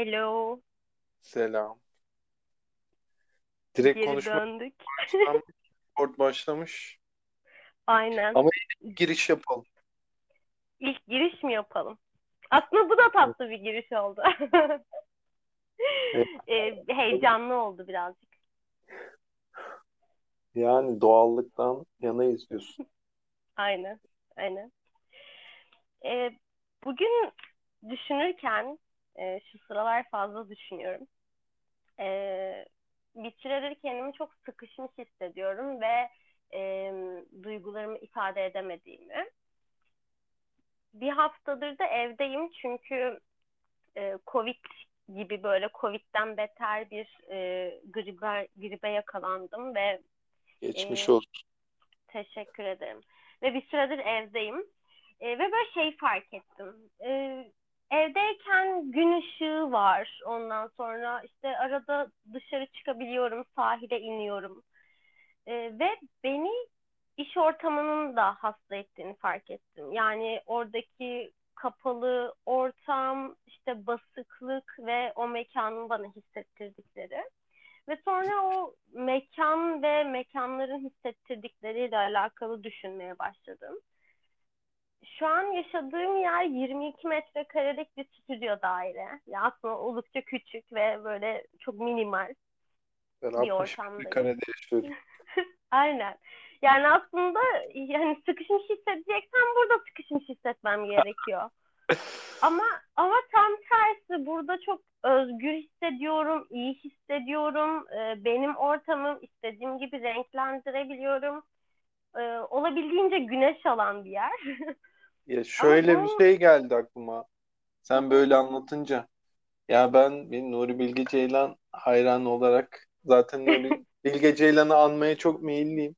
Hello. Selam. Direkt Geri konuşma döndük. başlamış, başlamış. Aynen. Ama yine bir giriş yapalım. İlk giriş mi yapalım? Aslında bu da tatlı bir giriş oldu. Evet. Ee, heyecanlı oldu birazcık. Yani doğallıktan yana izliyorsun. Aynen. Aynen. Ee, bugün düşünürken e, şu sıralar fazla düşünüyorum. Ee, bir süredir kendimi çok sıkışmış hissediyorum ve e, duygularımı ifade edemediğimi. Bir haftadır da evdeyim çünkü e, Covid gibi böyle Covid'den beter bir e, gribe, gribe yakalandım ve Geçmiş e, olsun. teşekkür ederim. Ve bir süredir evdeyim. E, ve böyle şey fark ettim. E, evdeyken gün ışığı var. Ondan sonra işte arada dışarı çıkabiliyorum, sahile iniyorum. E, ve beni iş ortamının da hasta ettiğini fark ettim. Yani oradaki kapalı ortam, işte basıklık ve o mekanın bana hissettirdikleri. Ve sonra o mekan ve mekanların hissettirdikleriyle alakalı düşünmeye başladım. Şu an yaşadığım yer 22 metrekarelik bir stüdyo daire. Ya aslında oldukça küçük ve böyle çok minimal Ben bir 60 ortamdayım. metrekarede yaşıyorum. Aynen. Yani aslında yani sıkışmış hissedeceksem burada sıkışmış hissetmem gerekiyor. Ama ama tam tersi burada çok özgür hissediyorum, iyi hissediyorum. Ee, benim ortamım istediğim gibi renklendirebiliyorum. Ee, olabildiğince güneş alan bir yer. Ya Ama şöyle bir bunun şey geldi aklıma. Sen böyle anlatınca. Ya ben bir Nuri Bilge Ceylan hayranı olarak zaten Nuri Bilge Ceylan'ı anmaya çok meyilliyim.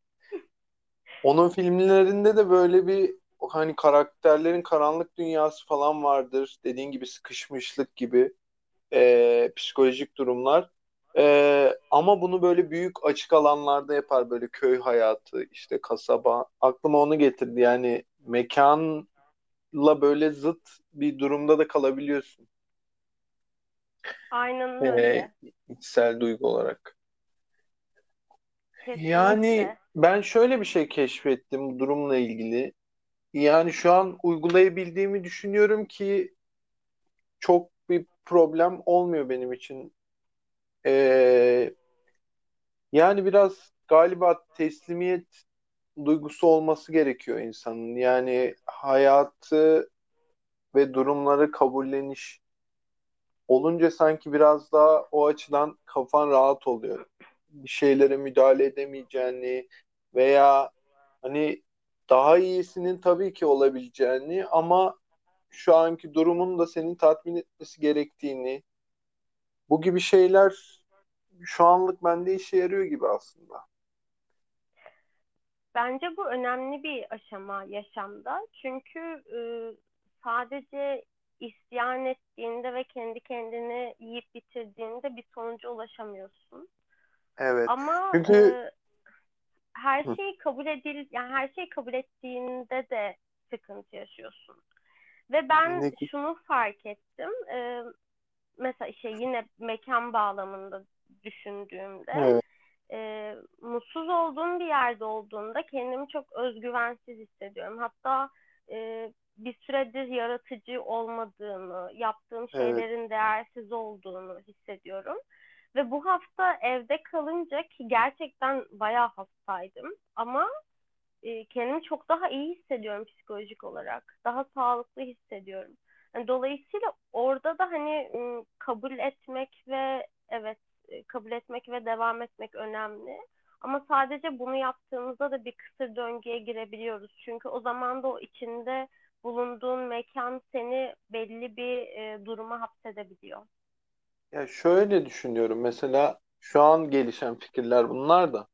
Onun filmlerinde de böyle bir hani karakterlerin karanlık dünyası falan vardır. Dediğin gibi sıkışmışlık gibi e, psikolojik durumlar. E, ama bunu böyle büyük açık alanlarda yapar. Böyle köy hayatı, işte kasaba. Aklıma onu getirdi. Yani mekanla böyle zıt bir durumda da kalabiliyorsun. aynen E, öyle. içsel duygu olarak. Yani Kesinlikle. ben şöyle bir şey keşfettim bu durumla ilgili. Yani şu an uygulayabildiğimi düşünüyorum ki çok bir problem olmuyor benim için. Ee, yani biraz galiba teslimiyet duygusu olması gerekiyor insanın. Yani hayatı ve durumları kabulleniş olunca sanki biraz daha o açıdan kafan rahat oluyor. Bir şeylere müdahale edemeyeceğini veya hani daha iyisinin tabii ki olabileceğini ama şu anki durumun da senin tatmin etmesi gerektiğini bu gibi şeyler şu anlık bende işe yarıyor gibi aslında. Bence bu önemli bir aşama yaşamda. Çünkü e, sadece isyan ettiğinde ve kendi kendini yiyip bitirdiğinde bir sonuca ulaşamıyorsun. Evet. Ama Çünkü e, her şeyi kabul edil, yani her şeyi kabul ettiğinde de sıkıntı yaşıyorsun. Ve ben ne şunu fark ettim. E, mesela şey yine mekan bağlamında düşündüğümde Evet, e, mutsuz olduğum bir yerde olduğumda kendimi çok özgüvensiz hissediyorum. Hatta e, bir süredir yaratıcı olmadığımı, yaptığım evet, şeylerin değersiz olduğunu hissediyorum. Ve bu hafta evde kalınca ki gerçekten bayağı hastaydım ama e, kendimi çok daha iyi hissediyorum psikolojik olarak. Daha sağlıklı hissediyorum. Yani dolayısıyla orada da hani kabul etmek ve evet kabul etmek ve devam etmek önemli. Ama sadece bunu yaptığımızda da bir kısır döngüye girebiliyoruz. Çünkü o zaman da o içinde bulunduğun mekan seni belli bir e, duruma hapsedebiliyor. Ya şöyle düşünüyorum. Mesela şu an gelişen fikirler bunlar da.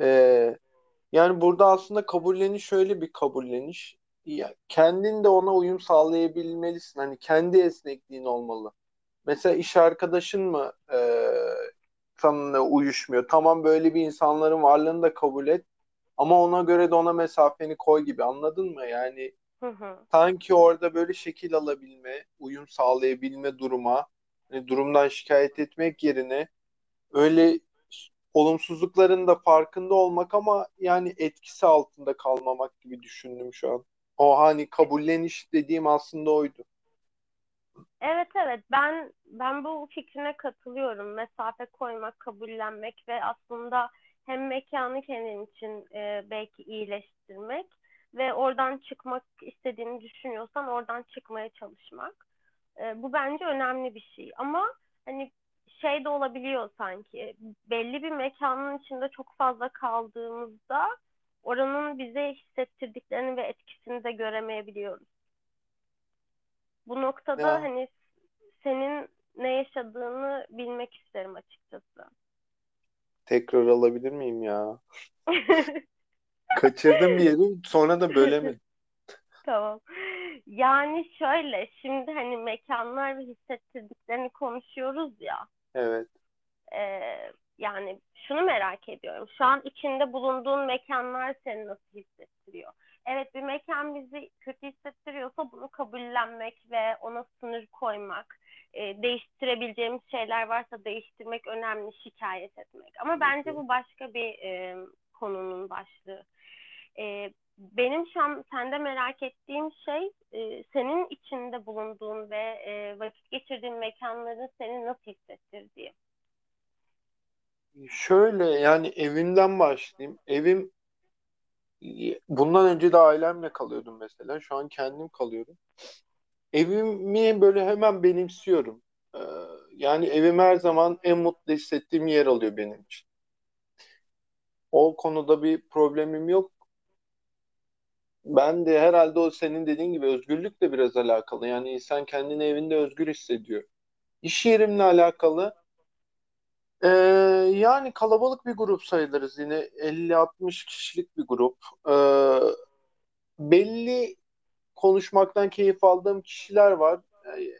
Ee, yani burada aslında kabulleniş şöyle bir kabulleniş. Ya, kendin de ona uyum sağlayabilmelisin. Hani kendi esnekliğin olmalı. Mesela iş arkadaşın mı e, seninle uyuşmuyor? Tamam böyle bir insanların varlığını da kabul et. Ama ona göre de ona mesafeni koy gibi anladın mı? Yani Hı hı. sanki orada böyle şekil alabilme, uyum sağlayabilme duruma. Hani durumdan şikayet etmek yerine öyle olumsuzlukların da farkında olmak ama yani etkisi altında kalmamak gibi düşündüm şu an. O hani kabulleniş dediğim aslında oydu. Evet evet ben ben bu fikrine katılıyorum. Mesafe koymak, kabullenmek ve aslında hem mekanı kendin için e, belki iyileştirmek ve oradan çıkmak istediğini düşünüyorsan oradan çıkmaya çalışmak. E, bu bence önemli bir şey. Ama hani şey de olabiliyor sanki. Belli bir mekanın içinde çok fazla kaldığımızda oranın bize hissettirdiklerini ve etkisini de göremeyebiliyoruz. Bu noktada Ya hani senin ne yaşadığını bilmek isterim açıkçası. tekrar alabilir miyim ya? Kaçırdım bir yeri sonra da bölemedim. Tamam. Yani şöyle şimdi hani mekanlar ve hissettirdiklerini konuşuyoruz ya. Evet. e, yani şunu merak ediyorum. Şu an içinde bulunduğun mekanlar seni nasıl hissettiriyor? Evet bir mekan bizi kötü hissettiriyorsa bunu kabullenmek ve ona sınır koymak, e, değiştirebileceğimiz şeyler varsa değiştirmek önemli, şikayet etmek. Ama bence bu başka bir e, konunun başlığı. E, benim şu an sende merak ettiğim şey e, senin içinde bulunduğun ve e, vakit geçirdiğin mekanların seni nasıl hissettirdiği. Şöyle yani evimden başlayayım. Evim bundan önce de ailemle kalıyordum mesela. Şu an kendim kalıyorum. Evimi böyle hemen benimsiyorum. Ee, yani evim her zaman en mutlu hissettiğim yer oluyor benim için. O konuda bir problemim yok. Ben de herhalde o senin dediğin gibi özgürlükle biraz alakalı. Yani insan kendini evinde özgür hissediyor. İş yerimle alakalı ee, yani kalabalık bir grup sayılırız yine 50-60 kişilik bir grup. Ee, belli konuşmaktan keyif aldığım kişiler var. Ee,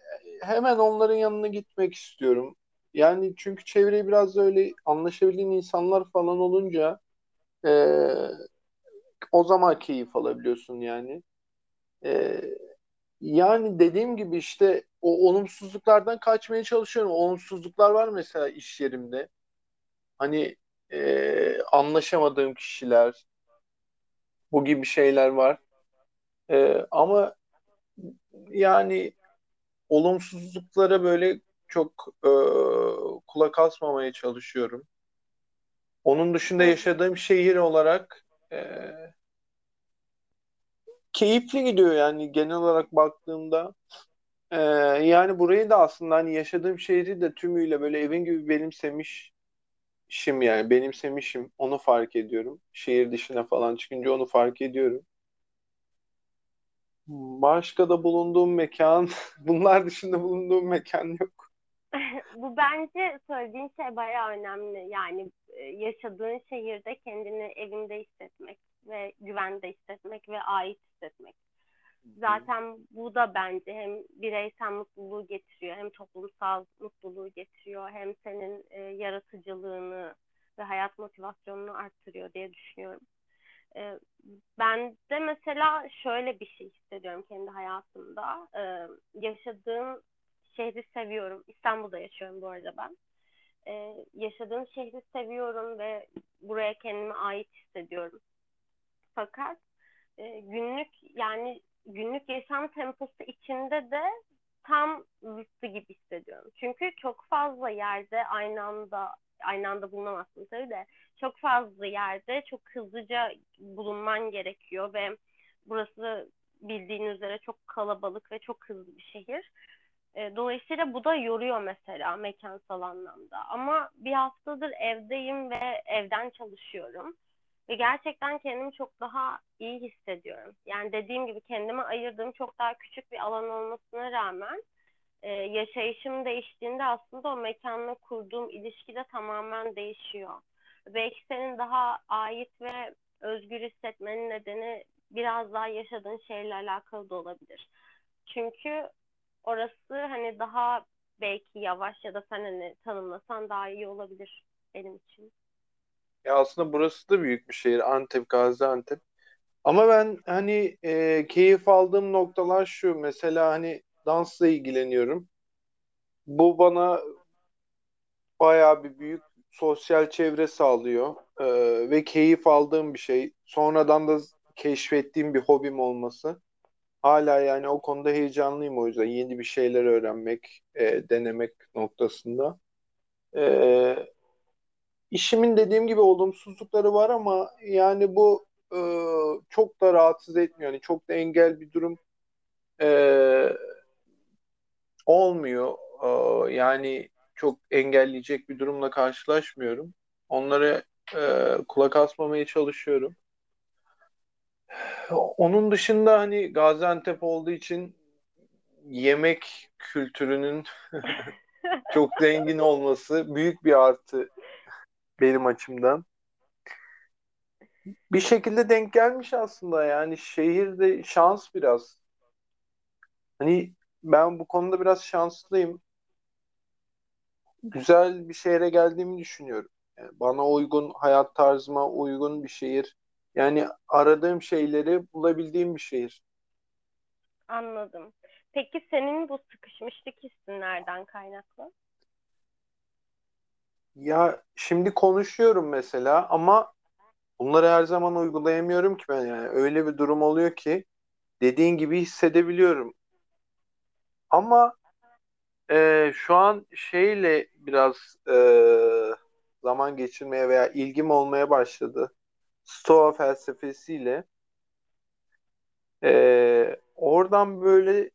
hemen onların yanına gitmek istiyorum. Yani çünkü çevreyi biraz da öyle anlaşabildiğin insanlar falan olunca e, o zaman keyif alabiliyorsun yani. E, yani dediğim gibi işte o olumsuzluklardan kaçmaya çalışıyorum. Olumsuzluklar var mesela iş yerimde. Hani e, anlaşamadığım kişiler, bu gibi şeyler var. E, ama yani olumsuzluklara böyle çok e, kulak asmamaya çalışıyorum. Onun dışında yaşadığım şehir olarak e, keyifli gidiyor yani genel olarak baktığımda. E, yani burayı da aslında hani yaşadığım şehri de tümüyle böyle evin gibi benimsemişim yani benimsemişim. Onu fark ediyorum. Şehir dışına falan çıkınca onu fark ediyorum. Başka da bulunduğum mekan, bunlar dışında bulunduğum mekan yok. Bu bence söylediğin şey bayağı önemli. Yani e, yaşadığın şehirde kendini evinde hissetmek ve güvende hissetmek ve ait hissetmek. Zaten bu da bence hem bireysel mutluluğu getiriyor, hem toplumsal mutluluğu getiriyor, hem senin e, yaratıcılığını ve hayat motivasyonunu arttırıyor diye düşünüyorum. E, ben de mesela şöyle bir şey hissediyorum kendi hayatımda. E, yaşadığım şehri seviyorum. İstanbul'da yaşıyorum bu arada ben. E, yaşadığım şehri seviyorum ve buraya kendime ait hissediyorum. Fakat e, günlük yani günlük yaşam temposu içinde de tam zıttı gibi hissediyorum. Çünkü çok fazla yerde aynı anda aynı anda bulunamazsın tabii de çok fazla yerde çok hızlıca bulunman gerekiyor ve burası bildiğin üzere çok kalabalık ve çok hızlı bir şehir. E, dolayısıyla bu da yoruyor mesela mekansal anlamda. Ama bir haftadır evdeyim ve evden çalışıyorum. Ve gerçekten kendimi çok daha iyi hissediyorum. Yani dediğim gibi kendime ayırdığım çok daha küçük bir alan olmasına rağmen e, yaşayışım değiştiğinde aslında o mekanla kurduğum ilişki de tamamen değişiyor. Belki senin daha ait ve özgür hissetmenin nedeni biraz daha yaşadığın şeyle alakalı da olabilir. Çünkü orası hani daha belki yavaş ya da sen hani tanımlasan daha iyi olabilir benim için. Ya aslında burası da büyük bir şehir. Antep, Gaziantep. Ama ben hani e, keyif aldığım noktalar şu. Mesela hani dansla ilgileniyorum. Bu bana bayağı bir büyük sosyal çevre sağlıyor Ee, ve keyif aldığım bir şey. Sonradan da keşfettiğim bir hobim olması. Hala yani o konuda heyecanlıyım o yüzden yeni bir şeyler öğrenmek, e, denemek noktasında. Ee, işimin dediğim gibi olumsuzlukları var ama yani bu e, çok da rahatsız etmiyor. Yani çok da engel bir durum e, olmuyor. Ee, yani çok engelleyecek bir durumla karşılaşmıyorum. Onları e, kulak asmamaya çalışıyorum. Onun dışında hani Gaziantep olduğu için yemek kültürünün çok zengin olması büyük bir artı benim açımdan. Bir şekilde denk gelmiş aslında yani şehirde şans biraz. Hani ben bu konuda biraz şanslıyım. Güzel bir şehre geldiğimi düşünüyorum. Yani bana uygun, hayat tarzıma uygun bir şehir. Yani aradığım şeyleri bulabildiğim bir şehir. Anladım. Peki senin bu sıkışmışlık hissin nereden kaynaklı? Ya şimdi konuşuyorum mesela ama bunları her zaman uygulayamıyorum ki ben yani. Öyle bir durum oluyor ki dediğin gibi hissedebiliyorum. Ama e, şu an şeyle biraz e, zaman geçirmeye veya ilgim olmaya başladı. Stoa felsefesiyle. E, oradan böyle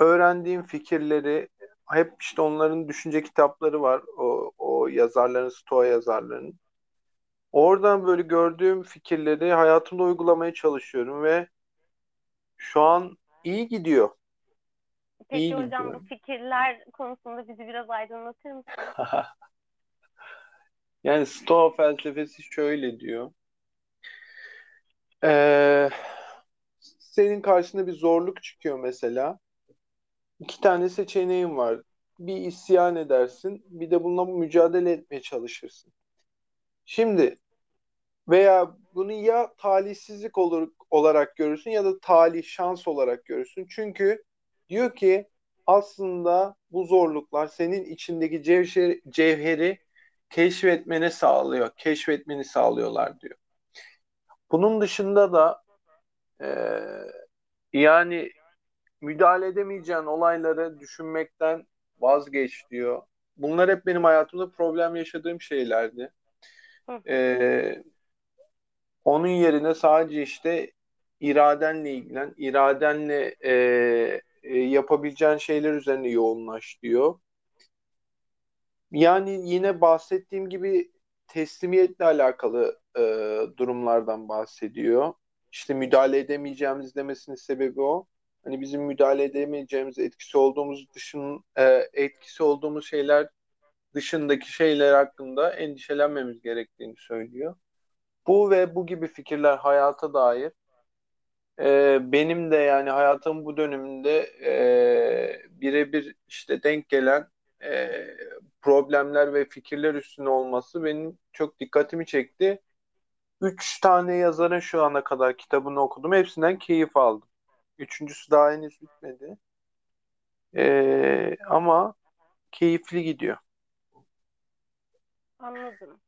öğrendiğim fikirleri hep işte onların düşünce kitapları var. O, o yazarların, Stoa yazarlarının. Oradan böyle gördüğüm fikirleri hayatımda uygulamaya çalışıyorum ve şu an iyi gidiyor. Peki İyi hocam bu gidiyor. fikirler konusunda bizi biraz aydınlatır mısın? Yani Stoa felsefesi şöyle diyor. Ee, senin karşına bir zorluk çıkıyor mesela. İki tane seçeneğin var. Bir isyan edersin, bir de bununla mücadele etmeye çalışırsın. Şimdi veya bunu ya talihsizlik olur, olarak görürsün ya da talih, şans olarak görürsün. Çünkü diyor ki aslında bu zorluklar senin içindeki cevher, cevheri keşfetmene sağlıyor, keşfetmeni sağlıyorlar diyor. Bunun dışında da e, yani müdahale edemeyeceğin olayları düşünmekten vazgeç diyor. Bunlar hep benim hayatımda problem yaşadığım şeylerdi. Hı hı, E, onun yerine sadece işte iradenle ilgilen, iradenle e, e, yapabileceğin şeyler üzerine yoğunlaş diyor. Yani yine bahsettiğim gibi teslimiyetle alakalı e, durumlardan bahsediyor. İşte müdahale edemeyeceğimiz demesinin sebebi o. Hani bizim müdahale edemeyeceğimiz etkisi olduğumuz dışın e, etkisi olduğumuz şeyler dışındaki şeyler hakkında endişelenmemiz gerektiğini söylüyor. Bu ve bu gibi fikirler hayata dair e, benim de yani hayatım bu döneminde e, birebir işte denk gelen e, problemler ve fikirler üstüne olması benim çok dikkatimi çekti. Üç tane yazarın şu ana kadar kitabını okudum. Hepsinden keyif aldım. Üçüncüsü daha henüz bitmedi. E, ama keyifli gidiyor. anladım.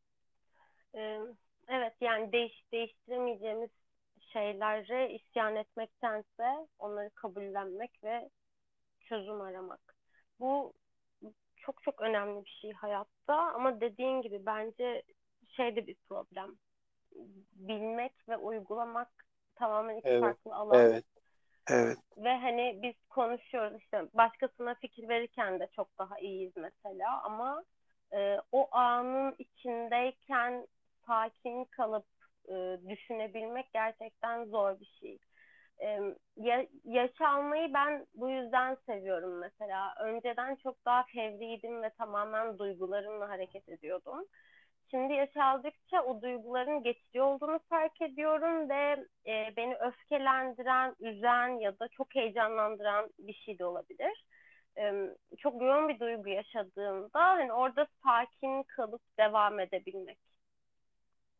Ee, evet yani değiş değiştiremeyeceğimiz şeylere isyan etmektense onları kabullenmek ve çözüm aramak. Bu çok çok önemli bir şey hayatta ama dediğin gibi bence şey de bir problem. Bilmek ve uygulamak tamamen iki Evet, farklı alan. evet, evet, Ve hani biz konuşuyoruz işte başkasına fikir verirken de çok daha iyiyiz mesela ama e, o anın içindeyken sakin kalıp e, düşünebilmek gerçekten zor bir şey. E, ya, yaş almayı ben bu yüzden seviyorum mesela. Önceden çok daha fevriydim ve tamamen duygularımla hareket ediyordum. Şimdi yaş aldıkça o duyguların geçici olduğunu fark ediyorum ve e, beni öfkelendiren, üzen ya da çok heyecanlandıran bir şey de olabilir. E, çok yoğun bir duygu yaşadığımda hani orada sakin kalıp devam edebilmek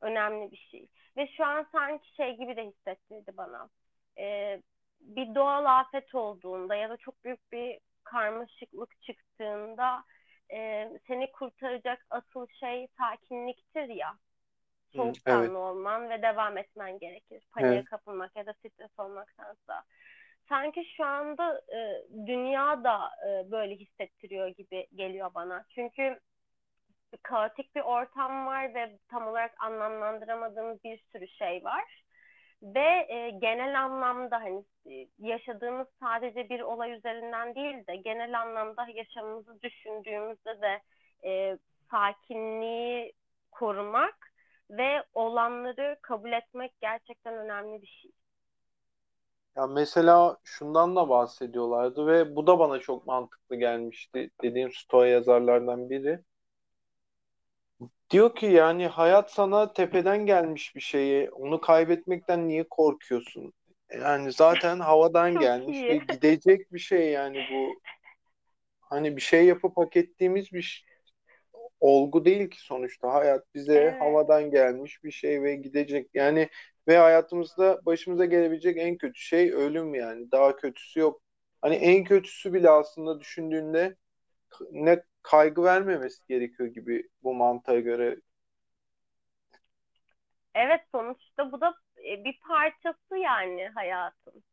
önemli bir şey. Ve şu an sanki şey gibi de hissettirdi bana. E, bir doğal afet olduğunda ya da çok büyük bir karmaşıklık çıktığında e, seni kurtaracak asıl şey sakinliktir ya. Soğukkanlı evet. olman ve devam etmen gerekir. Paniğe evet. kapılmak ya da stres olmaktansa. Sanki şu anda e, dünya da e, böyle hissettiriyor gibi geliyor bana. Çünkü kaotik bir ortam var ve tam olarak anlamlandıramadığımız bir sürü şey var. Ve e, genel anlamda hani e, yaşadığımız sadece bir olay üzerinden değil de genel anlamda yaşamımızı düşündüğümüzde de e, sakinliği korumak ve olanları kabul etmek gerçekten önemli bir şey. Ya mesela şundan da bahsediyorlardı ve bu da bana çok mantıklı gelmişti. Dediğim Stoa yazarlardan biri. Diyor ki yani hayat sana tepeden gelmiş bir şeyi. Onu kaybetmekten niye korkuyorsun? Yani zaten havadan gelmiş ve gidecek bir şey yani bu. Hani bir şey yapıp hak ettiğimiz bir olgu değil ki sonuçta. Hayat bize evet. havadan gelmiş bir şey ve gidecek. Yani ve hayatımızda başımıza gelebilecek en kötü şey ölüm yani. Daha kötüsü yok. Hani en kötüsü bile aslında düşündüğünde ne kaygı vermemesi gerekiyor gibi bu mantığa göre. Evet sonuçta bu da e, bir parçası yani hayatın.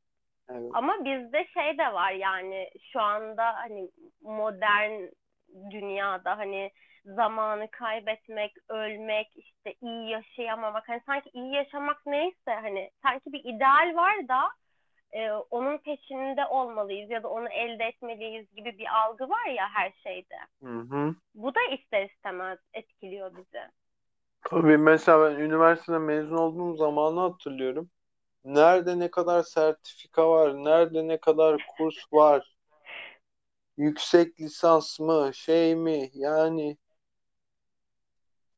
Evet. Ama bizde şey de var yani şu anda hani modern dünyada hani zamanı kaybetmek, ölmek, işte iyi yaşayamamak. Hani sanki iyi yaşamak neyse hani sanki bir ideal var da e, onun peşinde olmalıyız ya da onu elde etmeliyiz gibi bir algı var ya her şeyde. Hı hı. Bu da ister istemez etkiliyor bizi. Tabii mesela ben üniversiteden mezun olduğum zamanı hatırlıyorum. Nerede ne kadar sertifika var, nerede ne kadar kurs var, yüksek lisans mı, şey mi yani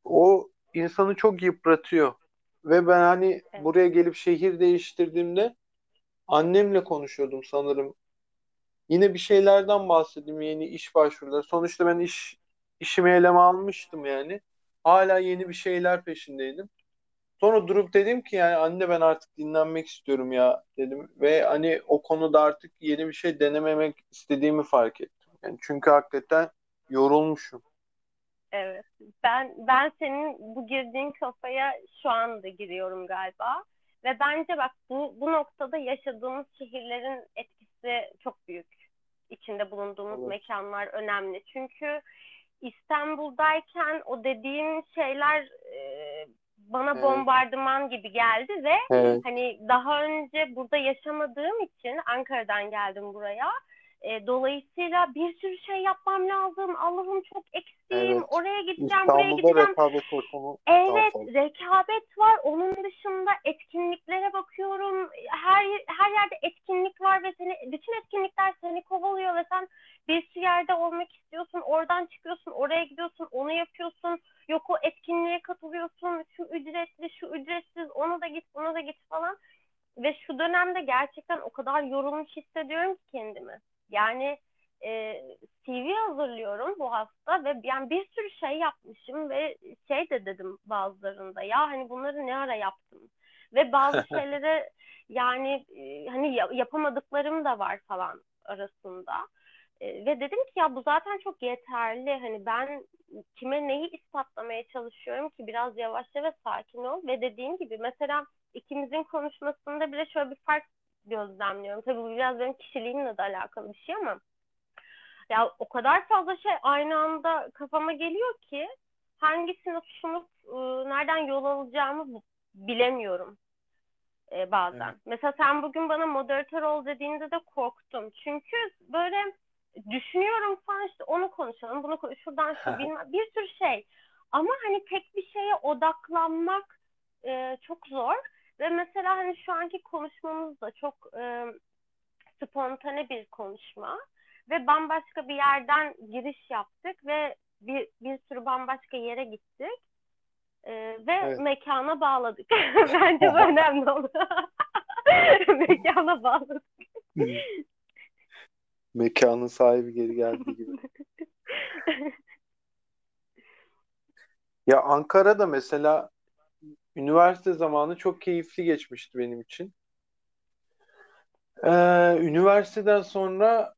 o insanı çok yıpratıyor. Ve ben hani evet. buraya gelip şehir değiştirdiğimde annemle konuşuyordum sanırım. Yine bir şeylerden bahsettim yeni iş başvuruları. Sonuçta ben iş işimi eleme almıştım yani. Hala yeni bir şeyler peşindeydim. Sonra durup dedim ki yani anne ben artık dinlenmek istiyorum ya dedim ve hani o konuda artık yeni bir şey denememek istediğimi fark ettim. Yani çünkü hakikaten yorulmuşum. Evet. Ben ben senin bu girdiğin kafaya şu anda giriyorum galiba. Ve bence bak bu, bu noktada yaşadığımız şehirlerin etkisi çok büyük. İçinde bulunduğumuz evet. mekanlar önemli. Çünkü İstanbul'dayken o dediğin şeyler e, bana evet. bombardıman gibi geldi ve evet. hani daha önce burada yaşamadığım için Ankara'dan geldim buraya e, dolayısıyla bir sürü şey yapmam lazım. Allah'ım çok eksiğim. Evet. Oraya gideceğim, İstanbul'da buraya gideceğim. rekabet ortamı Evet, rekabet var. Onun dışında etkinliklere bakıyorum. Her her yerde etkinlik var ve seni bütün etkinlikler seni kovalıyor ve sen bir sürü yerde olmak istiyorsun. Oradan çıkıyorsun, oraya gidiyorsun, onu yapıyorsun. Yok o etkinliğe katılıyorsun. Şu ücretli, şu ücretsiz, onu da git, bunu da git falan. Ve şu dönemde gerçekten o kadar yorulmuş hissediyorum ki kendimi. Yani e, CV hazırlıyorum bu hafta ve yani bir sürü şey yapmışım ve şey de dedim bazılarında ya hani bunları ne ara yaptım ve bazı şeylere yani e, hani yapamadıklarım da var falan arasında. E, ve dedim ki ya bu zaten çok yeterli. Hani ben kime neyi ispatlamaya çalışıyorum ki biraz yavaşça ve sakin ol. Ve dediğin gibi mesela ikimizin konuşmasında bile şöyle bir fark gözlemliyorum. Tabii bu biraz benim kişiliğimle de alakalı bir şey ama ya o kadar fazla şey aynı anda kafama geliyor ki hangisini tutunup e, nereden yol alacağımı bilemiyorum e, bazen. Evet. Mesela sen bugün bana moderatör ol dediğinde de korktum. Çünkü böyle düşünüyorum falan işte onu konuşalım, bunu konuş, şuradan şu bilmem bir sürü şey. Ama hani tek bir şeye odaklanmak e, çok zor. Ve mesela hani şu anki konuşmamız da çok e, spontane bir konuşma ve bambaşka bir yerden giriş yaptık ve bir, bir sürü bambaşka yere gittik e, ve evet. mekana bağladık. Bence bu önemli oldu. mekana bağladık. Mekanın sahibi geri geldi gibi. ya Ankara'da mesela üniversite zamanı çok keyifli geçmişti benim için. Ee, üniversiteden sonra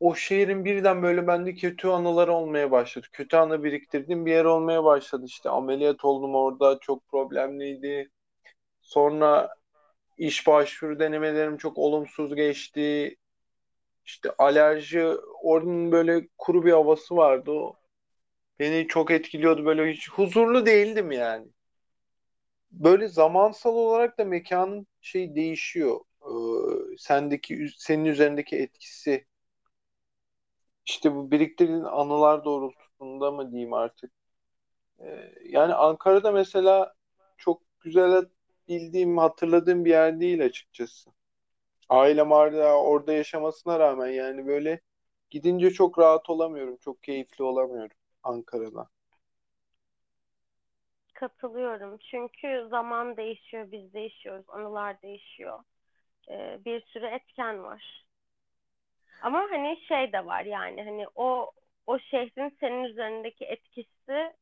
o şehrin birden böyle bende kötü anıları olmaya başladı. Kötü anı biriktirdiğim bir yer olmaya başladı. İşte ameliyat oldum orada çok problemliydi. Sonra iş başvuru denemelerim çok olumsuz geçti. İşte alerji, oranın böyle kuru bir havası vardı. O beni çok etkiliyordu. Böyle hiç huzurlu değildim yani. Böyle zamansal olarak da mekanın şey değişiyor. Ee, sendeki senin üzerindeki etkisi işte bu biriktirdiğin anılar doğrultusunda mı diyeyim artık. Ee, yani Ankara'da mesela çok güzel bildiğim, hatırladığım bir yer değil açıkçası. Ailem hala orada yaşamasına rağmen yani böyle gidince çok rahat olamıyorum, çok keyifli olamıyorum Ankara'da. Katılıyorum. Çünkü zaman değişiyor, biz değişiyoruz, anılar değişiyor. Ee, bir sürü etken var. Ama hani şey de var yani hani o o şehrin senin üzerindeki etkisi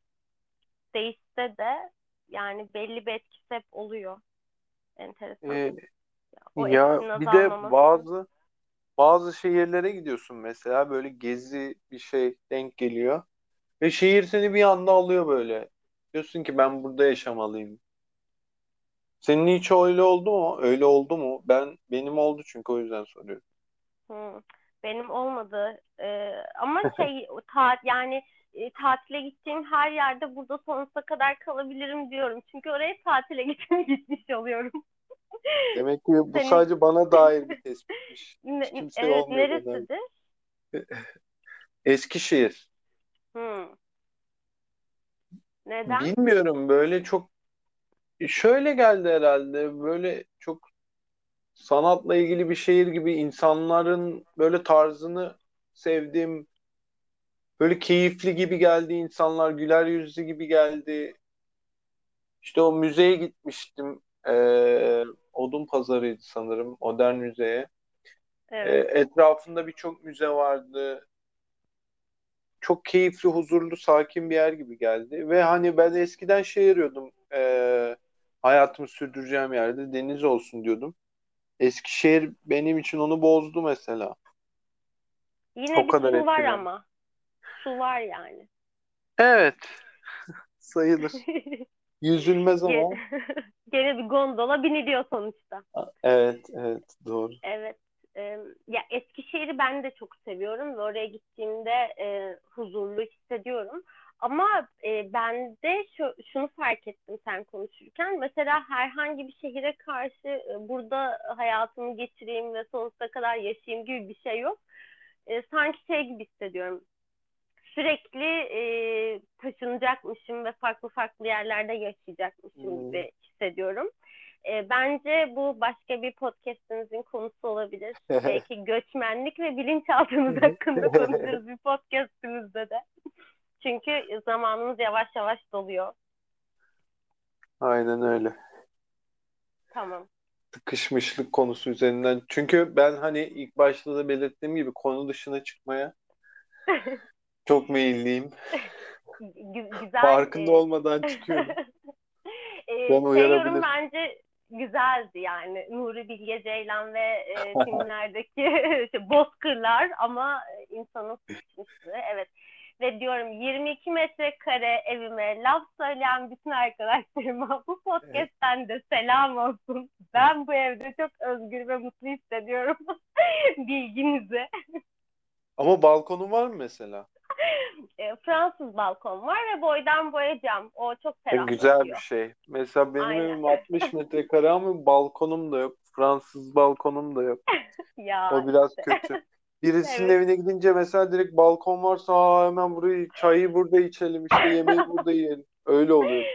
değişse de yani belli bir etkisi hep oluyor. Enteresan. Ee, O ya bir de bazı bazı şehirlere gidiyorsun mesela böyle gezi bir şey denk geliyor ve şehir seni bir anda alıyor böyle. Diyorsun ki ben burada yaşamalıyım. Senin hiç öyle oldu mu? Öyle oldu mu? Ben benim oldu çünkü o yüzden soruyorum. Hı. Benim olmadı. Ee, ama şey ta, yani e, tatile gittiğim her yerde burada sonsuza kadar kalabilirim diyorum. Çünkü oraya tatile gittim gitmiş oluyorum. Demek ki bu Senin sadece bana dair bir tespitmiş. Ne- evet neresidir? Eskişehir. Hı. Neden? Bilmiyorum böyle çok şöyle geldi herhalde. Böyle çok sanatla ilgili bir şehir gibi insanların böyle tarzını sevdim. Böyle keyifli gibi geldi insanlar, güler yüzlü gibi geldi. İşte o müzeye gitmiştim. Ee, Odun Pazarı'ydı sanırım, Modern Müzeye. Ee, Evet. etrafında birçok müze vardı. Çok keyifli, huzurlu, sakin bir yer gibi geldi. Ve hani ben eskiden şey arıyordum. Ee, hayatımı sürdüreceğim yerde deniz olsun diyordum. Eskişehir benim için onu bozdu mesela. Yine O bir kadar su var etkilendi. ama. Su var yani. Evet, sayılır. Yüzülmez ama. Gene bir gondola biniliyor sonuçta. Evet, evet, doğru. Evet. E, ya Eskişehir'i ben de çok seviyorum ve oraya gittiğimde e, huzurlu hissediyorum. Ama e, ben de şu, şunu fark ettim sen konuşurken. Mesela herhangi bir şehire karşı e, burada hayatımı geçireyim ve sonsuza kadar yaşayayım gibi bir şey yok. E, sanki şey gibi hissediyorum. Sürekli e, taşınacakmışım ve farklı farklı yerlerde yaşayacakmışım Hmm. gibi hissediyorum. E, bence bu başka bir podcastimizin konusu olabilir. Belki göçmenlik ve bilinçaltımız hakkında konuşuruz bir podcastimizde de. Çünkü zamanımız yavaş yavaş doluyor. Aynen öyle. Tamam. Sıkışmışlık konusu üzerinden. Çünkü ben hani ilk başta da belirttiğim gibi konu dışına çıkmaya çok meyilliyim. Gü- Güzel. Farkında e, olmadan çıkıyorum. e, Ben şey uyarabilirim. bence güzeldi yani. Nuri Bilge Ceylan ve e, filmlerdeki işte bozkırlar ama insanın sıkışmışlığı. Evet. Ve diyorum 22 metrekare evime laf söyleyen bütün arkadaşlarıma bu podcast'ten de selam olsun. Ben bu evde çok özgür ve mutlu hissediyorum. Bilginize. Ama balkonun var mı mesela? E, Fransız balkon var ve boydan boya cam. O çok E, ferah güzel bir şey. Mesela benim Aynen. evim 60 metrekare ama balkonum da yok. Fransız balkonum da yok. Ya O biraz işte. kötü. Birisinin Evet. evine gidince mesela direkt balkon varsa Aa, hemen burayı çayı burada içelim işte yemeği burada yiyelim. Öyle oluyor.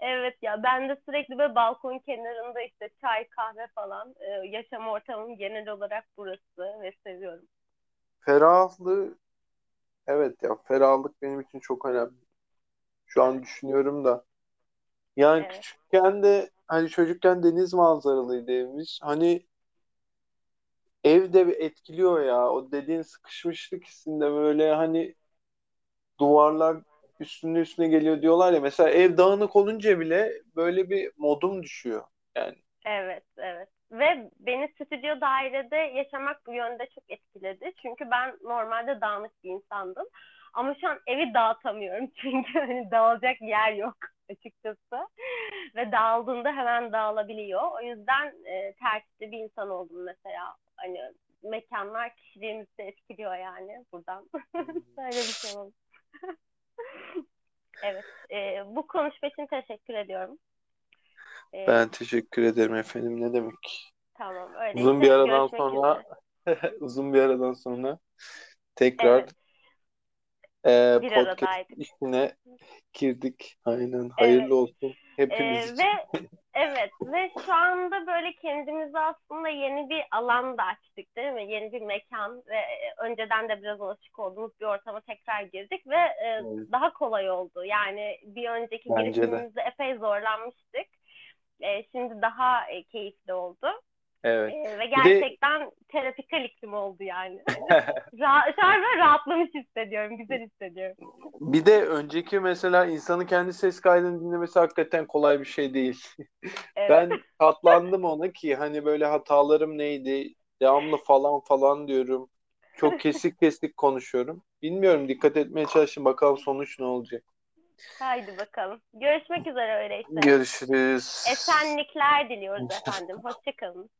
Evet ya ben de sürekli böyle balkon kenarında işte çay kahve falan e, yaşam ortamım genel olarak burası ve seviyorum. Ferahlığı evet ya ferahlık benim için çok önemli. Şu an düşünüyorum da. Yani Evet. küçükken de hani çocukken deniz manzaralıydı evimiz. Hani ev de bir etkiliyor ya. O dediğin sıkışmışlık hissinde böyle hani duvarlar üstüne üstüne geliyor diyorlar ya. Mesela ev dağınık olunca bile böyle bir modum düşüyor. Yani Evet, evet. Ve beni stüdyo dairede yaşamak bu yönde çok etkiledi. Çünkü ben normalde dağınık bir insandım. Ama şu an evi dağıtamıyorum çünkü hani dağılacak yer yok açıkçası. Ve dağıldığında hemen dağılabiliyor. O yüzden e, tertipli bir insan oldum mesela. Hani mekanlar kişiliğimizi etkiliyor yani buradan. Böyle bir şey oldu. evet. E, bu konuşma için teşekkür ediyorum. E, ben teşekkür ederim efendim. Ne demek? Tamam. Öyle. Uzun bir aradan sonra uzun bir aradan sonra tekrar evet e, bir podcast aradaydık. işine girdik. Aynen. Hayırlı evet. olsun hepimiz ee, için. Ve evet ve şu anda böyle kendimize aslında yeni bir alan da açtık değil mi? Yeni bir mekan ve önceden de biraz alışık olduğumuz bir ortama tekrar girdik ve e, evet. daha kolay oldu. Yani bir önceki Bence girişimimizde de. epey zorlanmıştık. E, şimdi daha e, keyifli oldu. Evet. Ee, ve gerçekten de... terapikal iklim oldu yani. Ra şu an rahatlamış hissediyorum, güzel hissediyorum. Bir de önceki mesela insanın kendi ses kaydını dinlemesi hakikaten kolay bir şey değil. Evet. Ben katlandım ona ki hani böyle hatalarım neydi, devamlı falan falan diyorum. Çok kesik kesik konuşuyorum. Bilmiyorum dikkat etmeye çalışın bakalım sonuç ne olacak. Haydi bakalım. Görüşmek üzere öyleyse. Görüşürüz. Esenlikler diliyoruz efendim. Hoşçakalın.